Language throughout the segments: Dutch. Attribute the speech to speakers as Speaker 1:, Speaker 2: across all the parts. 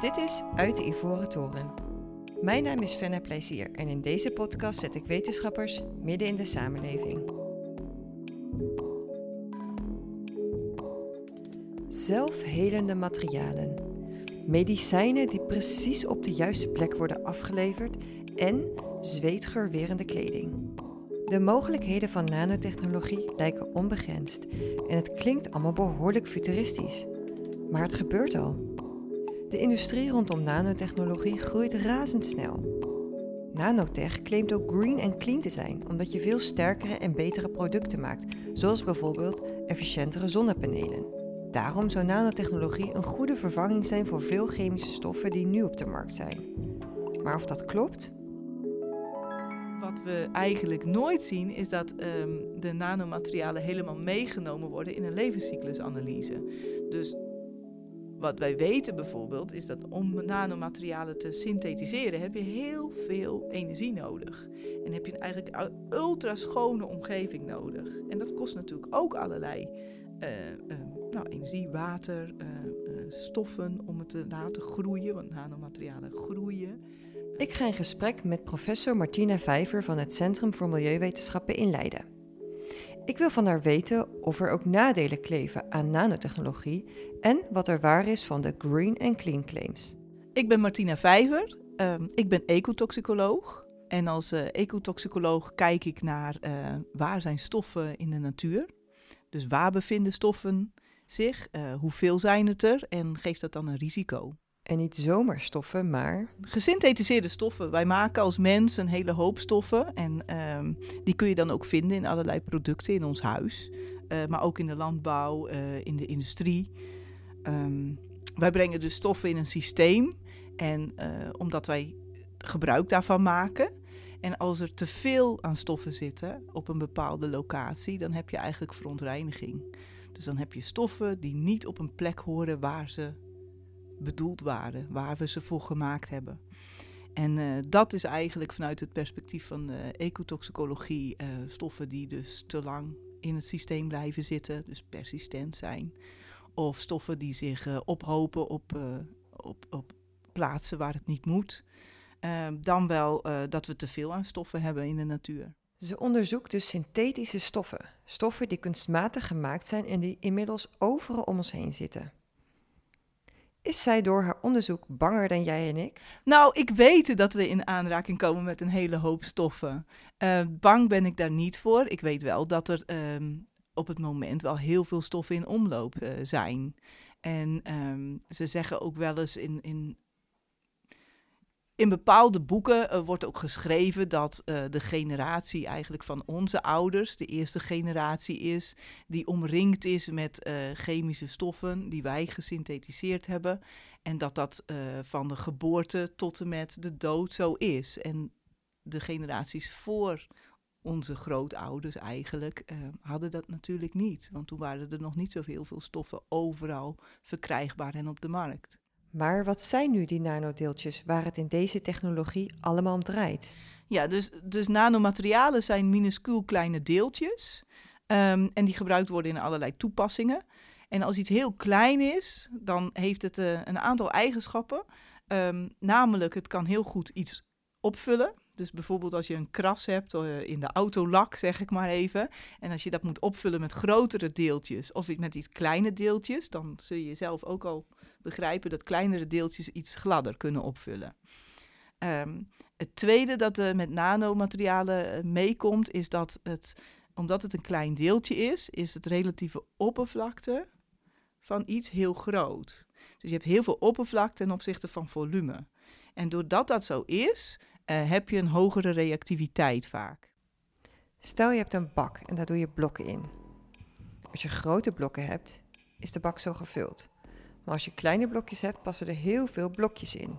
Speaker 1: Dit is Uit de Ivoren Toren. Mijn naam is Fenna Plezier en in deze podcast zet ik wetenschappers midden in de samenleving. Zelfhelende materialen. Medicijnen die precies op de juiste plek worden afgeleverd en zweetgeurwerende kleding. De mogelijkheden van nanotechnologie lijken onbegrensd en het klinkt allemaal behoorlijk futuristisch. Maar het gebeurt al. De industrie rondom nanotechnologie groeit razendsnel. Nanotech claimt ook green en clean te zijn, omdat je veel sterkere en betere producten maakt, zoals bijvoorbeeld efficiëntere zonnepanelen. Daarom zou nanotechnologie een goede vervanging zijn voor veel chemische stoffen die nu op de markt zijn. Maar of dat klopt?
Speaker 2: Wat we eigenlijk nooit zien is dat um, de nanomaterialen helemaal meegenomen worden in een levenscyclusanalyse. Dus wat wij weten bijvoorbeeld is dat om nanomaterialen te synthetiseren heb je heel veel energie nodig. En heb je eigenlijk een ultra schone omgeving nodig. En dat kost natuurlijk ook allerlei uh, uh, nou, energie, water, uh, stoffen om het te laten groeien, want nanomaterialen groeien.
Speaker 1: Ik ga in gesprek met professor Martina Vijver van het Centrum voor Milieuwetenschappen in Leiden. Ik wil van haar weten of er ook nadelen kleven aan nanotechnologie en wat er waar is van de green and clean claims.
Speaker 2: Ik ben Martina Vijver. Uh, ik ben ecotoxicoloog. En als uh, ecotoxicoloog kijk ik naar uh, waar zijn stoffen in de natuur. Dus waar bevinden stoffen zich? Uh, hoeveel zijn het er? En geeft dat dan een risico?
Speaker 1: En niet zomaar stoffen, maar.
Speaker 2: Gesynthetiseerde stoffen. Wij maken als mens een hele hoop stoffen. En uh, die kun je dan ook vinden in allerlei producten in ons huis. Uh, maar ook in de landbouw, uh, in de industrie. Um, wij brengen dus stoffen in een systeem. En omdat wij gebruik daarvan maken. En als er te veel aan stoffen zitten op een bepaalde locatie, dan heb je eigenlijk verontreiniging. Dus dan heb je stoffen die niet op een plek horen waar ze bedoeld waren, waar we ze voor gemaakt hebben. En uh, dat is eigenlijk vanuit het perspectief van de ecotoxicologie uh, stoffen die dus te lang in het systeem blijven zitten, dus persistent zijn. Of stoffen die zich uh, ophopen op, op, op plaatsen waar het niet moet. dan wel dat we te veel aan stoffen hebben in de natuur.
Speaker 1: Ze onderzoekt dus synthetische stoffen. Stoffen die kunstmatig gemaakt zijn en die inmiddels overal om ons heen zitten. Is zij door haar onderzoek banger dan jij en ik?
Speaker 2: Nou, ik weet dat we in aanraking komen met een hele hoop stoffen. Uh, bang ben ik daar niet voor. Ik weet wel dat er uh, op het moment wel heel veel stoffen in omloop uh, zijn. En um, ze zeggen ook wel eens in, in in bepaalde boeken uh, wordt ook geschreven dat uh, de generatie eigenlijk van onze ouders de eerste generatie is die omringd is met uh, chemische stoffen die wij gesynthetiseerd hebben. En dat dat van de geboorte tot en met de dood zo is. En de generaties voor onze grootouders eigenlijk hadden dat natuurlijk niet. Want toen waren er nog niet zo heel veel stoffen overal verkrijgbaar en op de markt.
Speaker 1: Maar wat zijn nu die nanodeeltjes waar het in deze technologie allemaal om draait?
Speaker 2: Ja, dus, dus nanomaterialen zijn minuscuul kleine deeltjes. Um, en die gebruikt worden in allerlei toepassingen. En als iets heel klein is, dan heeft het uh, een aantal eigenschappen. Um, namelijk, het kan heel goed iets opvullen. Dus bijvoorbeeld als je een kras hebt uh, in de autolak, zeg ik maar even. En als je dat moet opvullen met grotere deeltjes of met iets kleine deeltjes, dan zul je zelf ook al begrijpen dat kleinere deeltjes iets gladder kunnen opvullen. Um, het tweede dat uh, met nanomaterialen uh, meekomt, is dat het, omdat het een klein deeltje is, is het relatieve oppervlakte van iets heel groot. Dus je hebt heel veel oppervlakte ten opzichte van volume. En doordat dat zo is, heb je een hogere reactiviteit vaak.
Speaker 1: Stel je hebt een bak en daar doe je blokken in. Als je grote blokken hebt, is de bak zo gevuld. Maar als je kleine blokjes hebt, passen er heel veel blokjes in.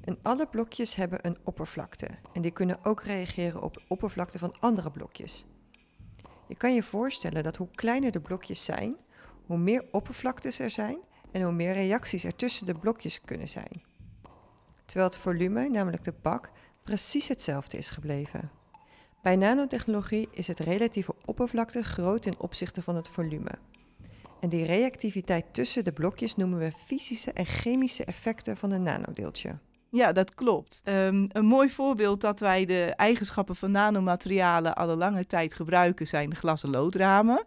Speaker 1: En alle blokjes hebben een oppervlakte en die kunnen ook reageren op de oppervlakte van andere blokjes. Je kan je voorstellen dat hoe kleiner de blokjes zijn, hoe meer oppervlaktes er zijn en hoe meer reacties er tussen de blokjes kunnen zijn terwijl het volume, namelijk de bak, precies hetzelfde is gebleven. Bij nanotechnologie is het relatieve oppervlakte groot ten opzichte van het volume. En die reactiviteit tussen de blokjes noemen we fysische en chemische effecten van een nanodeeltje.
Speaker 2: Ja, dat klopt. Ehm, een mooi voorbeeld dat wij de eigenschappen van nanomaterialen al een lange tijd gebruiken zijn de glas- en loodramen.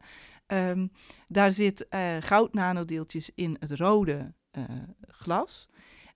Speaker 2: Um, daar zit uh, goudnanodeeltjes in het rode uh, glas.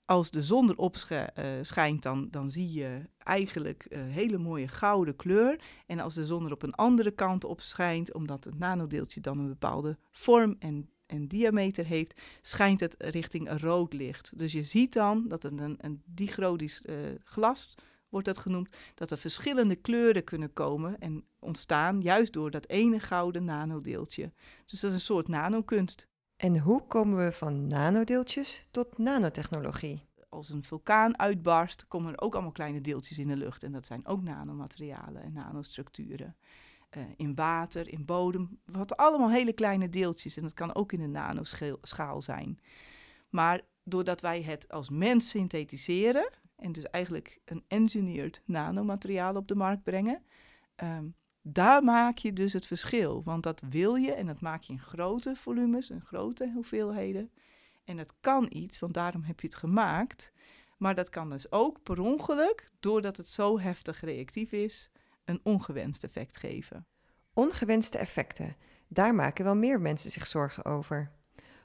Speaker 2: Als de zon erop uh, schijnt, dan, dan zie je eigenlijk een hele mooie gouden kleur. En als de zon er op een andere kant op schijnt, omdat het nanodeeltje dan een bepaalde vorm en en diameter heeft, schijnt het richting rood licht. Dus je ziet dan dat het een, een uh, glas wordt dat genoemd, dat er verschillende kleuren kunnen komen en ontstaan juist door dat ene gouden nanodeeltje. Dus dat is een soort nanokunst.
Speaker 1: En hoe komen we van nanodeeltjes tot nanotechnologie?
Speaker 2: Als een vulkaan uitbarst, komen er ook allemaal kleine deeltjes in de lucht. En dat zijn ook nanomaterialen en nanostructuren. Uh, in water, in bodem, wat allemaal hele kleine deeltjes. En dat kan ook in een nanoschaal zijn. Maar doordat wij het als mens synthetiseren, en dus eigenlijk een engineered nanomateriaal op de markt brengen, um, daar maak je dus het verschil. Want dat wil je en dat maak je in grote volumes, in grote hoeveelheden. En dat kan iets, want daarom heb je het gemaakt. Maar dat kan dus ook per ongeluk, doordat het zo heftig reactief is, een ongewenst effect geven.
Speaker 1: Ongewenste effecten, daar maken wel meer mensen zich zorgen over.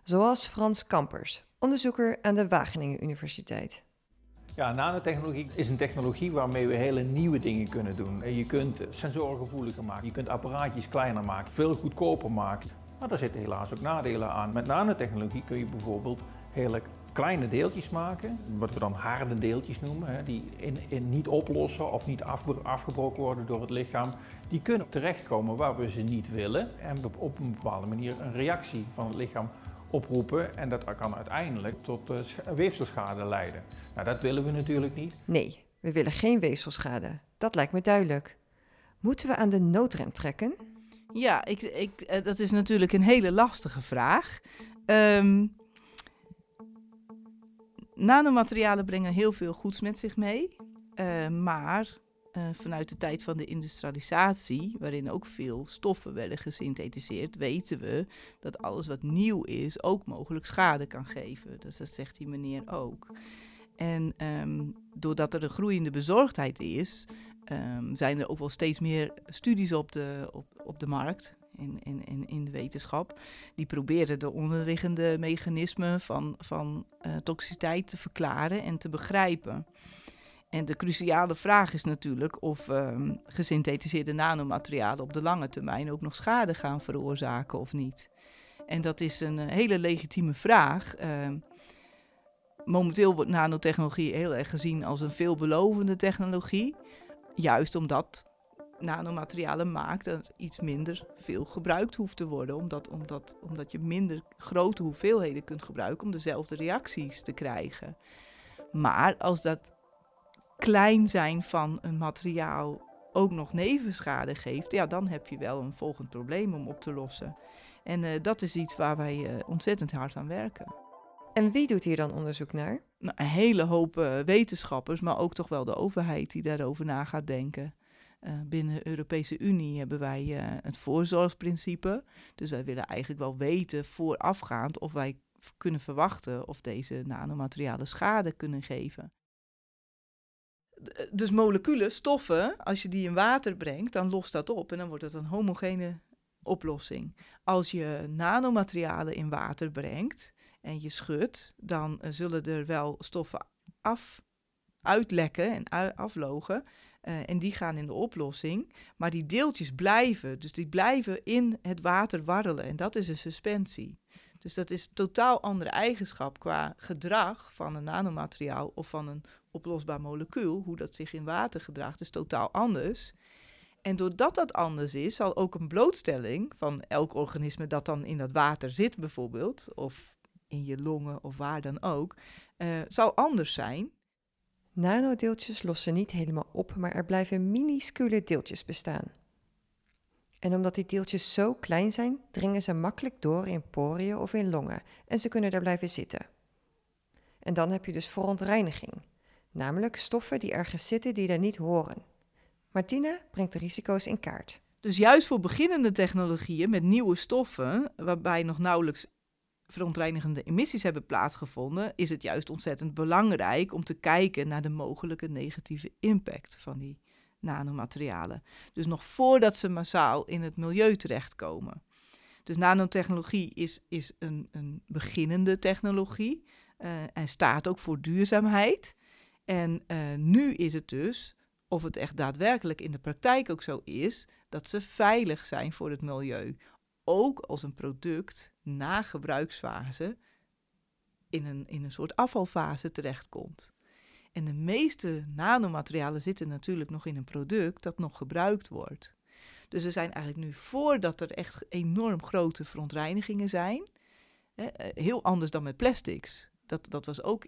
Speaker 1: Zoals Frans Kampers, onderzoeker aan de Wageningen Universiteit.
Speaker 3: Ja, nanotechnologie is een technologie waarmee we hele nieuwe dingen kunnen doen. Je kunt sensoren gevoeliger maken, je kunt apparaatjes kleiner maken, veel goedkoper maken. Maar daar zitten helaas ook nadelen aan. Met nanotechnologie kun je bijvoorbeeld hele kleine deeltjes maken, wat we dan harde deeltjes noemen, die in, in niet oplossen of niet afgebroken worden door het lichaam. Die kunnen terechtkomen waar we ze niet willen en op een bepaalde manier een reactie van het lichaam oproepen en dat kan uiteindelijk tot uh, weefselschade leiden. Nou, dat willen we natuurlijk niet.
Speaker 1: Nee, we willen geen weefselschade. Dat lijkt me duidelijk. Moeten we aan de noodrem trekken?
Speaker 2: Ja, ik, ik, eh, dat is natuurlijk een hele lastige vraag. Um, nanomaterialen brengen heel veel goeds met zich mee. Uh, maar uh, vanuit de tijd van de industrialisatie, waarin ook veel stoffen werden gesynthetiseerd, weten we dat alles wat nieuw is ook mogelijk schade kan geven. Dus dat zegt die meneer ook. En um, doordat er een groeiende bezorgdheid is, um, zijn er ook wel steeds meer studies op de, op, op de markt. In, in, in, in de wetenschap. Die proberen de onderliggende mechanismen van, van uh, toxiciteit te verklaren en te begrijpen. En de cruciale vraag is natuurlijk of um, gesynthetiseerde nanomaterialen op de lange termijn ook nog schade gaan veroorzaken of niet. En dat is een uh, hele legitieme vraag. Momenteel wordt nanotechnologie heel erg gezien als een veelbelovende technologie. Juist omdat nanomaterialen maakt dat iets minder veel gebruikt hoeft te worden. Omdat, omdat, omdat je minder grote hoeveelheden kunt gebruiken om dezelfde reacties te krijgen. Maar als dat klein zijn van een materiaal ook nog nevenschade geeft, ja, dan heb je wel een volgend probleem om op te lossen. En uh, dat is iets waar wij uh, ontzettend hard aan werken.
Speaker 1: En wie doet hier dan onderzoek naar?
Speaker 2: Nou, een hele hoop uh, wetenschappers, maar ook toch wel de overheid die daarover na gaat denken. binnen de Europese Unie hebben wij het voorzorgsprincipe. Dus wij willen eigenlijk wel weten voorafgaand of wij kunnen verwachten of deze nanomaterialen schade kunnen geven dus moleculen, stoffen, als je die in water brengt, dan lost dat op en dan wordt het een homogene oplossing. Als je nanomaterialen in water brengt en je schudt, dan uh, zullen er wel stoffen af, uitlekken en aflogen. Uh, en die gaan in de oplossing. Maar die deeltjes blijven. Dus die blijven in het water warrelen. En dat is een suspensie. Dus dat is een totaal andere eigenschap qua gedrag van een nanomateriaal of van een oplosbaar molecuul, hoe dat zich in water gedraagt, is totaal anders. En doordat dat anders is, zal ook een blootstelling van elk organisme dat dan in dat water zit, bijvoorbeeld, of in je longen of waar dan ook, uh, zal anders zijn.
Speaker 1: Nanodeeltjes lossen niet helemaal op, maar er blijven minuscule deeltjes bestaan. En omdat die deeltjes zo klein zijn, dringen ze makkelijk door in poriën of in longen en ze kunnen daar blijven zitten. En dan heb je dus verontreiniging, namelijk stoffen die ergens zitten die daar niet horen. Martine brengt de risico's in kaart.
Speaker 2: Dus juist voor beginnende technologieën met nieuwe stoffen, waarbij nog nauwelijks verontreinigende emissies hebben plaatsgevonden, is het juist ontzettend belangrijk om te kijken naar de mogelijke negatieve impact van die nanomaterialen. Dus nog voordat ze massaal in het milieu terechtkomen. Dus nanotechnologie is, is een, een beginnende technologie uh, en staat ook voor duurzaamheid. En uh, nu is het dus, of het echt daadwerkelijk in de praktijk ook zo is, dat ze veilig zijn voor het milieu. Ook als een product na gebruiksfase in een, in een soort afvalfase terechtkomt. En de meeste nanomaterialen zitten natuurlijk nog in een product dat nog gebruikt wordt. Dus we zijn eigenlijk nu voordat er echt enorm grote verontreinigingen zijn. Eh, heel anders dan met plastics. Dat, dat was ook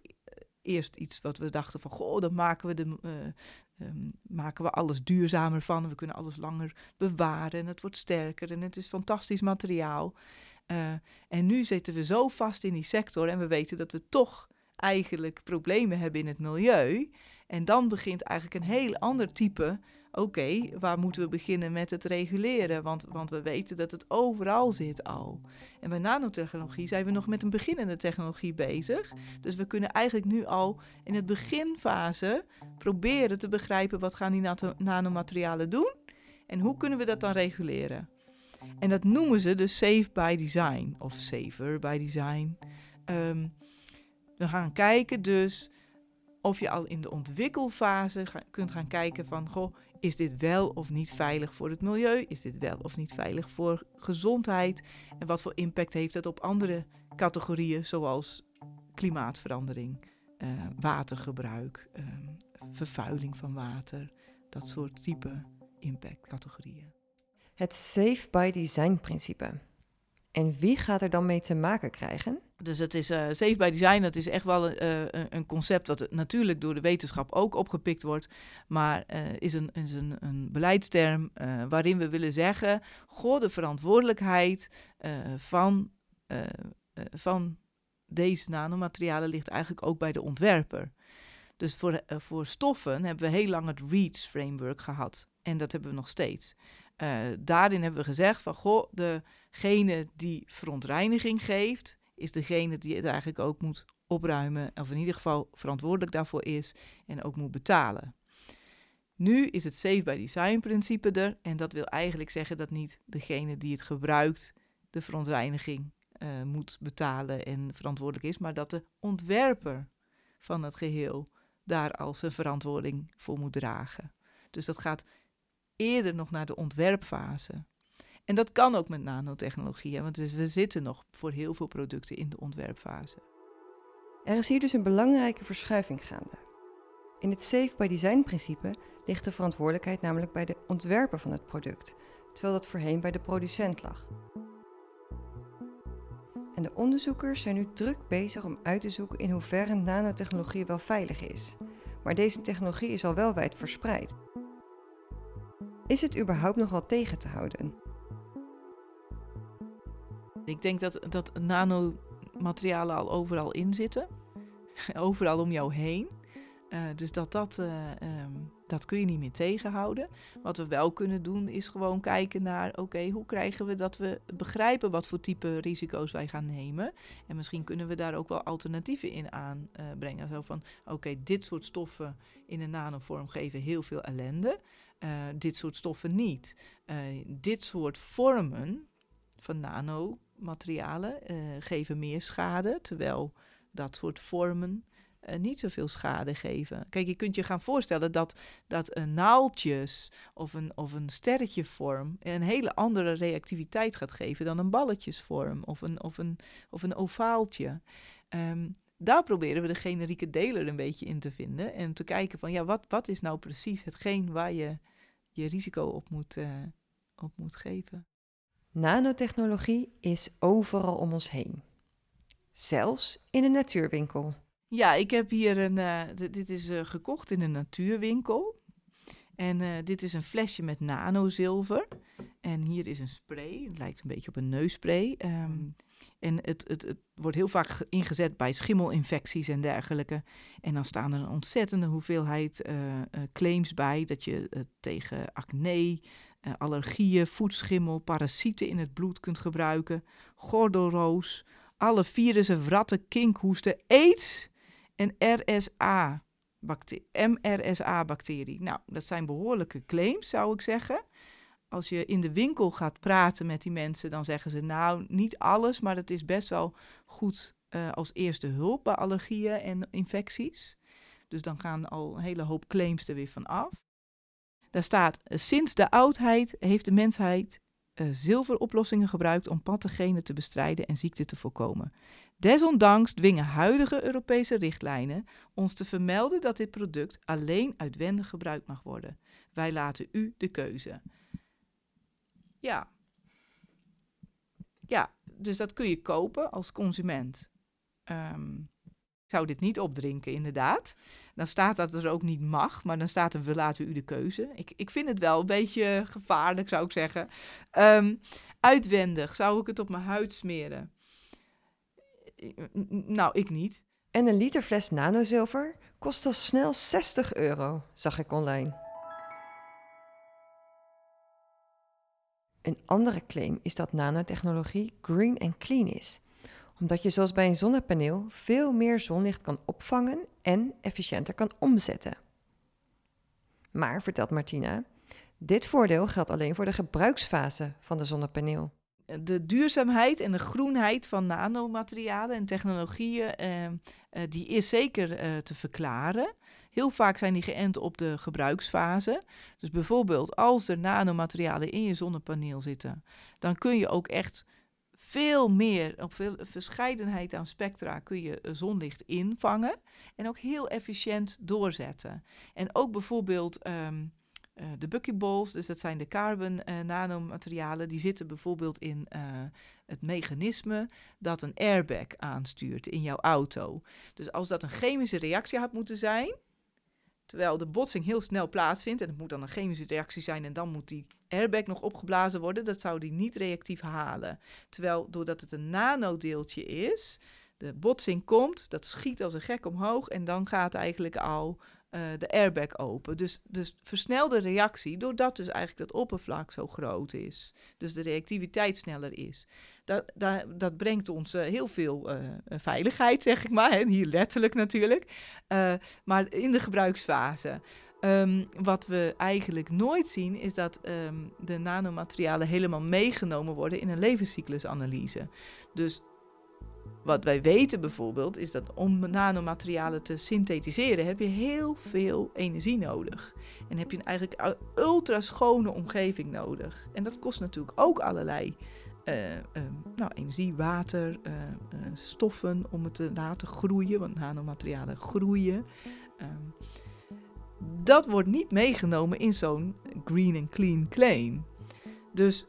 Speaker 2: eerst iets wat we dachten van, goh, dan maken we, de, uh, maken we alles duurzamer van. We kunnen alles langer bewaren en het wordt sterker en het is fantastisch materiaal. Uh, en nu zitten we zo vast in die sector en we weten dat we toch eigenlijk problemen hebben in het milieu. En dan begint eigenlijk een heel ander type. Oké, waar moeten we beginnen met het reguleren? Want, want we weten dat het overal zit al. En bij nanotechnologie zijn we nog met een beginnende technologie bezig. Dus we kunnen eigenlijk nu al in het beginfase proberen te begrijpen wat gaan die nanomaterialen doen en hoe kunnen we dat dan reguleren. En dat noemen ze dus safe by design of safer by design. Um, we gaan kijken dus of je al in de ontwikkelfase kunt gaan kijken van, goh, is dit wel of niet veilig voor het milieu? Is dit wel of niet veilig voor gezondheid? En wat voor impact heeft het op andere categorieën zoals klimaatverandering, uh, watergebruik, uh, vervuiling van water, dat soort type impactcategorieën.
Speaker 1: Het safe by design principe. En wie gaat er dan mee te maken krijgen?
Speaker 2: Dus het is uh, safe by design, dat is echt wel uh, een concept dat natuurlijk door de wetenschap ook opgepikt wordt, maar uh, is, een, een, beleidsterm waarin we willen zeggen, goh, de verantwoordelijkheid van, van deze nanomaterialen ligt eigenlijk ook bij de ontwerper. Dus voor, voor stoffen hebben we heel lang het REACH-framework gehad en dat hebben we nog steeds. Daarin hebben we gezegd van, goh, degene die verontreiniging geeft, is degene die het eigenlijk ook moet opruimen, of in ieder geval verantwoordelijk daarvoor is en ook moet betalen. Nu is het safe by design principe er en dat wil eigenlijk zeggen dat niet degene die het gebruikt de verontreiniging uh, moet betalen en verantwoordelijk is, maar dat de ontwerper van het geheel daar al zijn verantwoording voor moet dragen. Dus dat gaat eerder nog naar de ontwerpfase. En dat kan ook met nanotechnologie, want dus we zitten nog voor heel veel producten in de ontwerpfase.
Speaker 1: Er is hier dus een belangrijke verschuiving gaande. In het Safe by Design principe ligt de verantwoordelijkheid namelijk bij de ontwerper van het product, terwijl dat voorheen bij de producent lag. En de onderzoekers zijn nu druk bezig om uit te zoeken in hoeverre nanotechnologie wel veilig is. Maar deze technologie is al wel wijd verspreid. Is het überhaupt nog wel tegen te houden?
Speaker 2: Ik denk dat, dat nanomaterialen al overal in zitten. overal om jou heen. Uh, dus dat, dat, uh, um, dat kun je niet meer tegenhouden. Wat we wel kunnen doen is gewoon kijken naar... oké, hoe krijgen we dat we begrijpen wat voor type risico's wij gaan nemen. En misschien kunnen we daar ook wel alternatieven in aanbrengen. Zo van, oké, dit soort stoffen in een nanovorm geven heel veel ellende. Dit soort stoffen niet. dit soort vormen van nano materialen uh, geven meer schade, terwijl dat soort vormen niet zoveel schade geven. Kijk, je kunt je gaan voorstellen dat, dat een naaldjes of een, of een sterretjevorm een hele andere reactiviteit gaat geven dan een balletjesvorm of een, of een, of een ovaaltje. Um, daar proberen we de generieke deler een beetje in te vinden en te kijken van ja, wat, wat is nou precies hetgeen waar je je risico op moet, uh, op moet geven.
Speaker 1: Nanotechnologie is overal om ons heen. Zelfs in een natuurwinkel.
Speaker 2: Ja, ik heb hier een. Uh, dit is uh, gekocht in een natuurwinkel. En uh, dit is een flesje met nanozilver. En hier is een spray. Het lijkt een beetje op een neusspray. Um, en het, het, het, wordt heel vaak ingezet bij schimmelinfecties en dergelijke. En dan staan er een ontzettende hoeveelheid claims bij dat je tegen acne, allergieën, voetschimmel, parasieten in het bloed kunt gebruiken, gordelroos, alle virussen, wratten, kinkhoesten, aids en RSA. MRSA-bacterie. Nou, dat zijn behoorlijke claims, zou ik zeggen. Als je in de winkel gaat praten met die mensen, dan zeggen ze nou niet alles, maar het is best wel goed uh, als eerste hulp bij allergieën en infecties. Dus dan gaan al een hele hoop claims er weer van af. Daar staat, sinds de oudheid heeft de mensheid uh, zilveroplossingen gebruikt om pathogenen te bestrijden en ziekten te voorkomen. Desondanks dwingen huidige Europese richtlijnen ons te vermelden dat dit product alleen uitwendig gebruikt mag worden. Wij laten u de keuze. Ja. Ja, dus dat kun je kopen als consument. Um, ik zou dit niet opdrinken, inderdaad. Dan staat dat er ook niet mag, maar dan staat er we laten u de keuze. Ik, ik vind het wel een beetje gevaarlijk, zou ik zeggen. Um, uitwendig, zou ik het op mijn huid smeren? Nou, ik niet.
Speaker 1: En een liter fles nanozilver kost al snel 60 euro, zag ik online. Een andere claim is dat nanotechnologie green en clean is omdat je zoals bij een zonnepaneel veel meer zonlicht kan opvangen en efficiënter kan omzetten. Maar, vertelt Martina, dit voordeel geldt alleen voor de gebruiksfase van de zonnepaneel.
Speaker 2: De duurzaamheid en de groenheid van nanomaterialen en technologieën, eh, eh, die is zeker eh, te verklaren. Heel vaak zijn die geënt op de gebruiksfase. Dus bijvoorbeeld als er nanomaterialen in je zonnepaneel zitten, dan kun je ook echt veel meer, op veel verscheidenheid aan spectra kun je eh, zonlicht invangen en ook heel efficiënt doorzetten. En ook bijvoorbeeld um, uh, de buckyballs, dus dat zijn de carbon uh, nanomaterialen, die zitten bijvoorbeeld in uh, het mechanisme dat een airbag aanstuurt in jouw auto. Dus als dat een chemische reactie had moeten zijn, terwijl de botsing heel snel plaatsvindt, en het moet dan een chemische reactie zijn en dan moet die airbag nog opgeblazen worden, dat zou die niet reactief halen. Terwijl doordat het een nanodeeltje is, de botsing komt, dat schiet als een gek omhoog en dan gaat eigenlijk al uh, de airbag open. Dus, dus versnelde reactie, doordat dus eigenlijk dat oppervlak zo groot is. Dus de reactiviteit sneller is. Dat, dat, dat brengt ons uh, heel veel uh, veiligheid, zeg ik maar. En hier letterlijk natuurlijk. maar in de gebruiksfase. Um, wat we eigenlijk nooit zien, is dat um, de nanomaterialen helemaal meegenomen worden in een levenscyclusanalyse. Dus wat wij weten bijvoorbeeld, is dat om nanomaterialen te synthetiseren, heb je heel veel energie nodig. En heb je een ultra schone omgeving nodig. En dat kost natuurlijk ook allerlei uh, uh, nou, energie, water, uh, stoffen om het te laten groeien, want nanomaterialen groeien. Um, dat wordt niet meegenomen in zo'n green and clean claim. Dus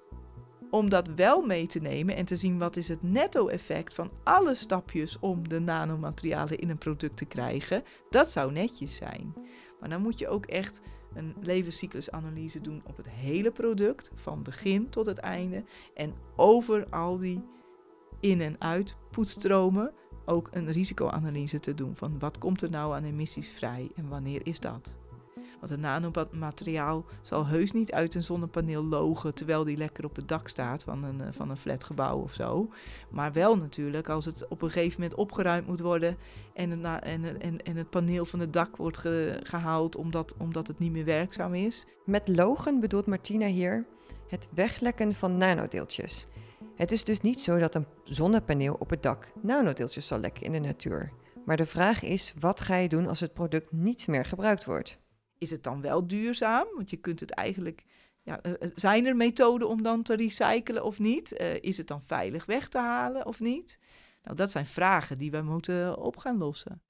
Speaker 2: om dat wel mee te nemen en te zien wat is het netto-effect van alle stapjes om de nanomaterialen in een product te krijgen, dat zou netjes zijn. Maar dan moet je ook echt een levenscyclusanalyse doen op het hele product, van begin tot het einde. En over al die in- en uitpoetstromen ook een risicoanalyse te doen van wat komt er nou aan emissies vrij en wanneer is dat. Want een nanomateriaal zal heus niet uit een zonnepaneel logen terwijl die lekker op het dak staat van een, eh, van een flatgebouw of zo. Maar wel natuurlijk als het op een gegeven moment opgeruimd moet worden en, het, en, en, en het paneel van het dak wordt gehaald omdat, omdat het niet meer werkzaam is.
Speaker 1: Met logen bedoelt Martina hier het weglekken van nanodeeltjes. Het is dus niet zo dat een zonnepaneel op het dak nanodeeltjes zal lekken in de natuur. Maar de vraag is, wat ga je doen als het product niet meer gebruikt wordt?
Speaker 2: Is het dan wel duurzaam? Want je kunt het eigenlijk. Ja, eh, eh, zijn er methoden om dan te recyclen of niet? Uh, is het dan veilig weg te halen of niet? Nou, dat zijn vragen die wij moeten op gaan lossen.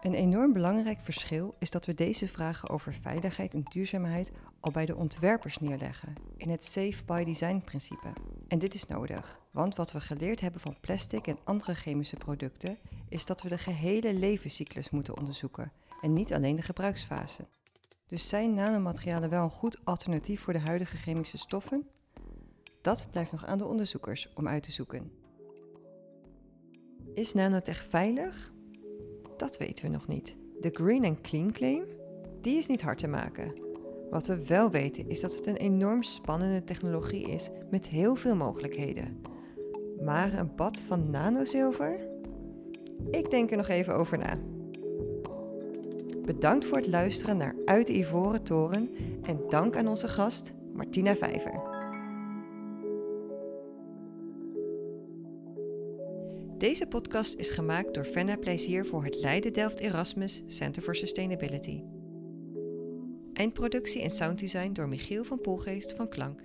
Speaker 1: Een enorm belangrijk verschil is dat we deze vragen over veiligheid en duurzaamheid al bij de ontwerpers neerleggen in het Safe by Design principe. En dit is nodig, want wat we geleerd hebben van plastic en andere chemische producten is dat we de gehele levenscyclus moeten onderzoeken en niet alleen de gebruiksfase. Dus zijn nanomaterialen wel een goed alternatief voor de huidige chemische stoffen? Dat blijft nog aan de onderzoekers om uit te zoeken. Is nanotech veilig? Dat weten we nog niet. De Green and Clean claim, die is niet hard te maken. Wat we wel weten is dat het een enorm spannende technologie is met heel veel mogelijkheden. Maar een bad van nanozilver? Ik denk er nog even over na. Bedankt voor het luisteren naar Uit de Ivoren Toren en dank aan onze gast Martina Vijver. Deze podcast is gemaakt door Fenna Plezier voor het Leiden Delft Erasmus Center for Sustainability. Eindproductie en sounddesign door Michiel van Poelgeest van Klank.